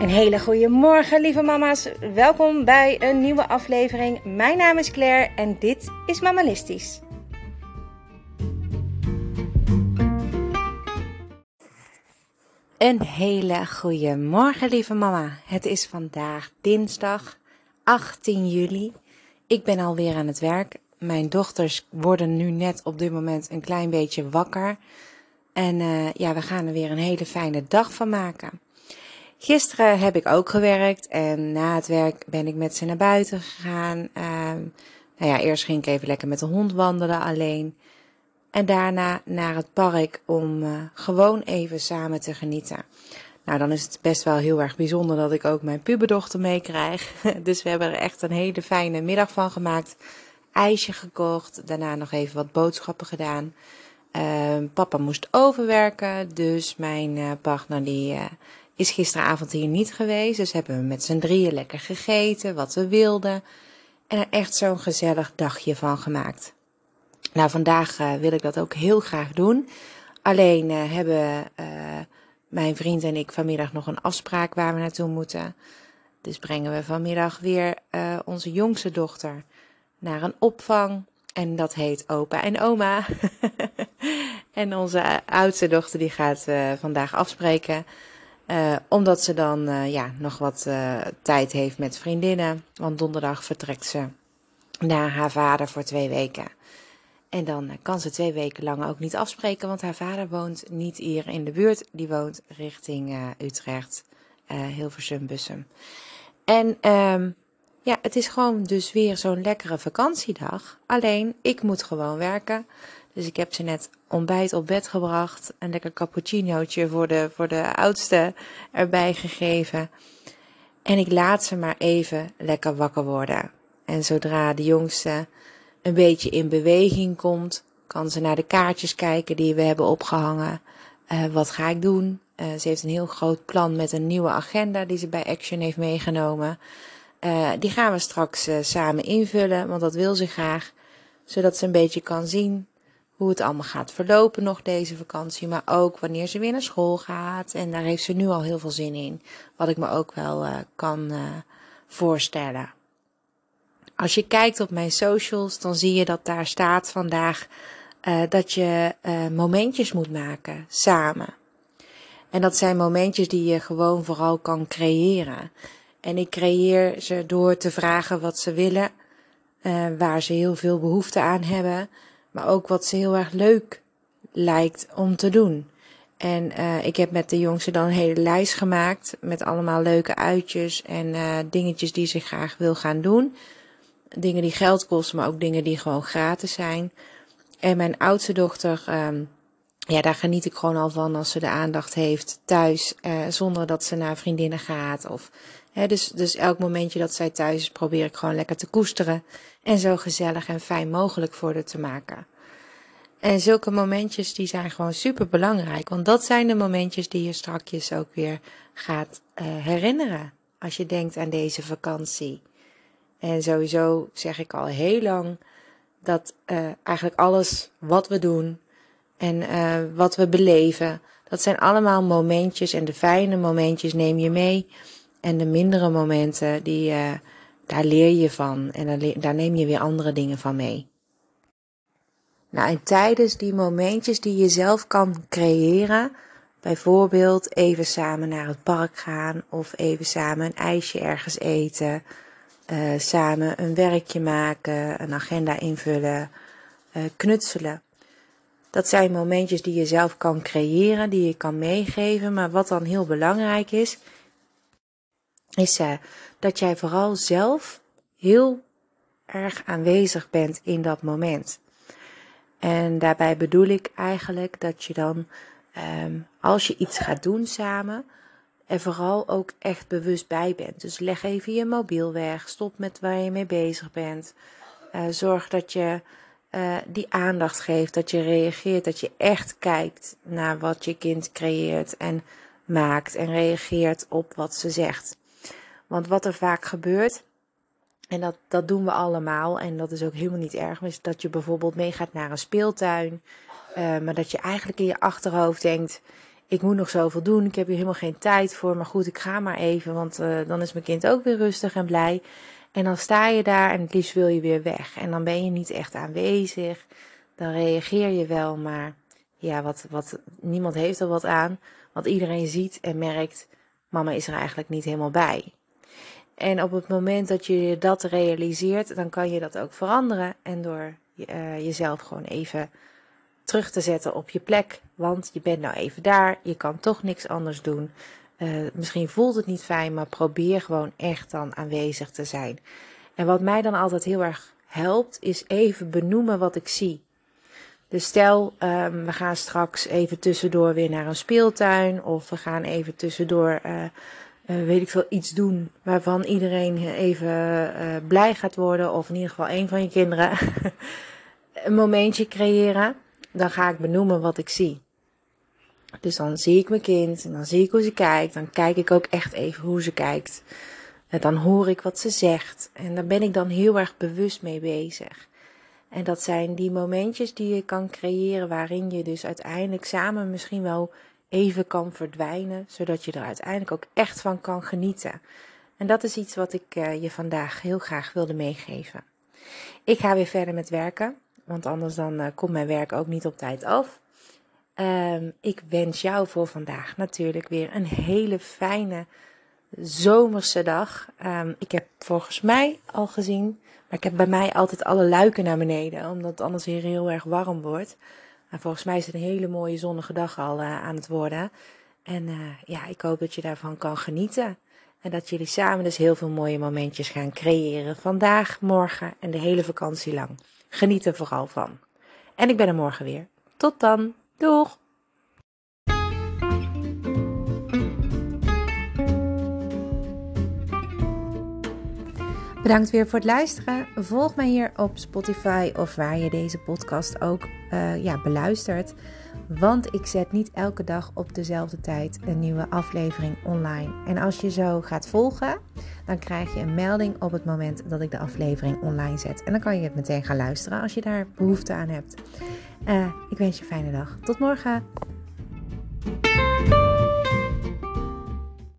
Een hele goede morgen, lieve mama's. Welkom bij een nieuwe aflevering. Mijn naam is Claire en dit is Mamalistisch. Een hele goede morgen, lieve mama. Het is vandaag dinsdag 18 juli. Ik ben alweer aan het werk. Mijn dochters worden nu net op dit moment een klein beetje wakker. En uh, ja, we gaan er weer een hele fijne dag van maken. Gisteren heb ik ook gewerkt en na het werk ben ik met ze naar buiten gegaan. Uh, nou ja, eerst ging ik even lekker met de hond wandelen alleen. En daarna naar het park om uh, gewoon even samen te genieten. Nou, dan is het best wel heel erg bijzonder dat ik ook mijn puberdochter meekrijg. Dus we hebben er echt een hele fijne middag van gemaakt. IJsje gekocht, daarna nog even wat boodschappen gedaan. Uh, papa moest overwerken, dus mijn uh, partner die uh, is gisteravond hier niet geweest. Dus hebben we met z'n drieën lekker gegeten, wat we wilden. En er echt zo'n gezellig dagje van gemaakt. Nou, vandaag uh, wil ik dat ook heel graag doen. Alleen uh, hebben uh, mijn vriend en ik vanmiddag nog een afspraak waar we naartoe moeten. Dus brengen we vanmiddag weer onze jongste dochter naar een opvang. En dat heet opa en oma. en onze oudste dochter die gaat vandaag afspreken. Uh, omdat ze dan uh, ja, nog wat uh, tijd heeft met vriendinnen. Want donderdag vertrekt ze naar haar vader voor twee weken. En dan kan ze twee weken lang ook niet afspreken, want haar vader woont niet hier in de buurt. Die woont richting Utrecht, Hilversum, Bussum. En um, ja, het is gewoon dus weer zo'n lekkere vakantiedag. Alleen, ik moet gewoon werken. Dus ik heb ze net ontbijt op bed gebracht. Een lekker cappuccinootje voor de, voor de oudste erbij gegeven. En ik laat ze maar even lekker wakker worden. En zodra de jongste een beetje in beweging komt, kan ze naar de kaartjes kijken die we hebben opgehangen. Uh, wat ga ik doen? Uh, ze heeft een heel groot plan met een nieuwe agenda die ze bij Action heeft meegenomen. Uh, die gaan we straks samen invullen, want dat wil ze graag. Zodat ze een beetje kan zien hoe het allemaal gaat verlopen nog deze vakantie, maar ook wanneer ze weer naar school gaat. En daar heeft ze nu al heel veel zin in, wat ik me ook wel uh, kan uh, voorstellen. Als je kijkt op mijn socials, dan zie je dat daar staat vandaag uh, dat je momentjes moet maken samen. En dat zijn momentjes die je gewoon vooral kan creëren. En ik creëer ze door te vragen wat ze willen, waar ze heel veel behoefte aan hebben maar ook wat ze heel erg leuk lijkt om te doen. En uh, ik heb met de jongste dan een hele lijst gemaakt met allemaal leuke uitjes en uh, dingetjes die ze graag wil gaan doen. Dingen die geld kosten, maar ook dingen die gewoon gratis zijn. En mijn oudste dochter, um, ja, daar geniet ik gewoon al van als ze de aandacht heeft thuis, uh, zonder dat ze naar vriendinnen gaat. Of, dus, dus elk momentje dat zij thuis is, probeer ik gewoon lekker te koesteren en zo gezellig en fijn mogelijk voor haar te maken. En zulke momentjes die zijn gewoon super belangrijk, want dat zijn de momentjes die je strakjes ook weer gaat uh, herinneren als je denkt aan deze vakantie. En sowieso zeg ik al heel lang dat uh, eigenlijk alles wat we doen en uh, wat we beleven, dat zijn allemaal momentjes en de fijne momentjes neem je mee en de mindere momenten die daar leer je van en daar, neem je weer andere dingen van mee. Nou, en tijdens die momentjes die je zelf kan creëren, bijvoorbeeld even samen naar het park gaan of even samen een ijsje ergens eten, uh, samen een werkje maken, een agenda invullen, uh, knutselen. Dat zijn momentjes die je zelf kan creëren, die je kan meegeven, maar wat dan heel belangrijk is, is uh, dat jij vooral zelf heel erg aanwezig bent in dat moment. En daarbij bedoel ik eigenlijk dat je dan, um, als je iets gaat doen samen, er vooral ook echt bewust bij bent. Dus leg even je mobiel weg, stop met waar je mee bezig bent. Uh, zorg dat je uh, die aandacht geeft, dat je reageert, dat je echt kijkt naar wat je kind creëert en maakt en reageert op wat ze zegt. Want wat er vaak gebeurt, en dat, dat doen we allemaal, en dat is ook helemaal niet erg, is dat je bijvoorbeeld meegaat naar een speeltuin, uh, maar dat je eigenlijk in je achterhoofd denkt: ik moet nog zoveel doen, ik heb hier helemaal geen tijd voor, maar goed, ik ga maar even, want uh, dan is mijn kind ook weer rustig en blij. En dan sta je daar en het liefst wil je weer weg. En dan ben je niet echt aanwezig, dan reageer je wel, maar ja, wat, wat, niemand heeft er wat aan, want iedereen ziet en merkt, mama is er eigenlijk niet helemaal bij. En op het moment dat je dat realiseert, dan kan je dat ook veranderen. En door uh, jezelf gewoon even terug te zetten op je plek. Want je bent nou even daar, je kan toch niks anders doen. Uh, misschien voelt het niet fijn, maar probeer gewoon echt dan aanwezig te zijn. En wat mij dan altijd heel erg helpt, is even benoemen wat ik zie. Dus stel, um, we gaan straks even tussendoor weer naar een speeltuin. Of we gaan even tussendoor, uh, uh, weet ik veel, iets doen waarvan iedereen even uh, blij gaat worden. Of in ieder geval een van je kinderen. een momentje creëren. Dan ga ik benoemen wat ik zie. Dus dan zie ik mijn kind en dan zie ik hoe ze kijkt. Dan kijk ik ook echt even hoe ze kijkt. En dan hoor ik wat ze zegt. En daar ben ik dan heel erg bewust mee bezig. En dat zijn die momentjes die je kan creëren waarin je dus uiteindelijk samen misschien wel even kan verdwijnen, zodat je er uiteindelijk ook echt van kan genieten. En dat is iets wat ik uh, je vandaag heel graag wilde meegeven. Ik ga weer verder met werken, want anders dan uh, komt mijn werk ook niet op tijd af. Um, ik wens jou voor vandaag natuurlijk weer een hele fijne zomerse dag. Um, ik heb volgens mij al gezien maar ik heb bij mij altijd alle luiken naar beneden, omdat het anders hier heel erg warm wordt. En volgens mij is het een hele mooie zonnige dag al uh, aan het worden. En uh, ja, ik hoop dat je daarvan kan genieten. En dat jullie samen dus heel veel mooie momentjes gaan creëren. Vandaag, morgen en de hele vakantie lang. Geniet er vooral van. En ik ben er morgen weer. Tot dan. Doeg! Bedankt weer voor het luisteren. Volg mij hier op Spotify of waar je deze podcast ook uh, ja, beluistert. Want ik zet niet elke dag op dezelfde tijd een nieuwe aflevering online. En als je zo gaat volgen, dan krijg je een melding op het moment dat ik de aflevering online zet. En dan kan je het meteen gaan luisteren als je daar behoefte aan hebt. Uh, ik wens je een fijne dag. Tot morgen.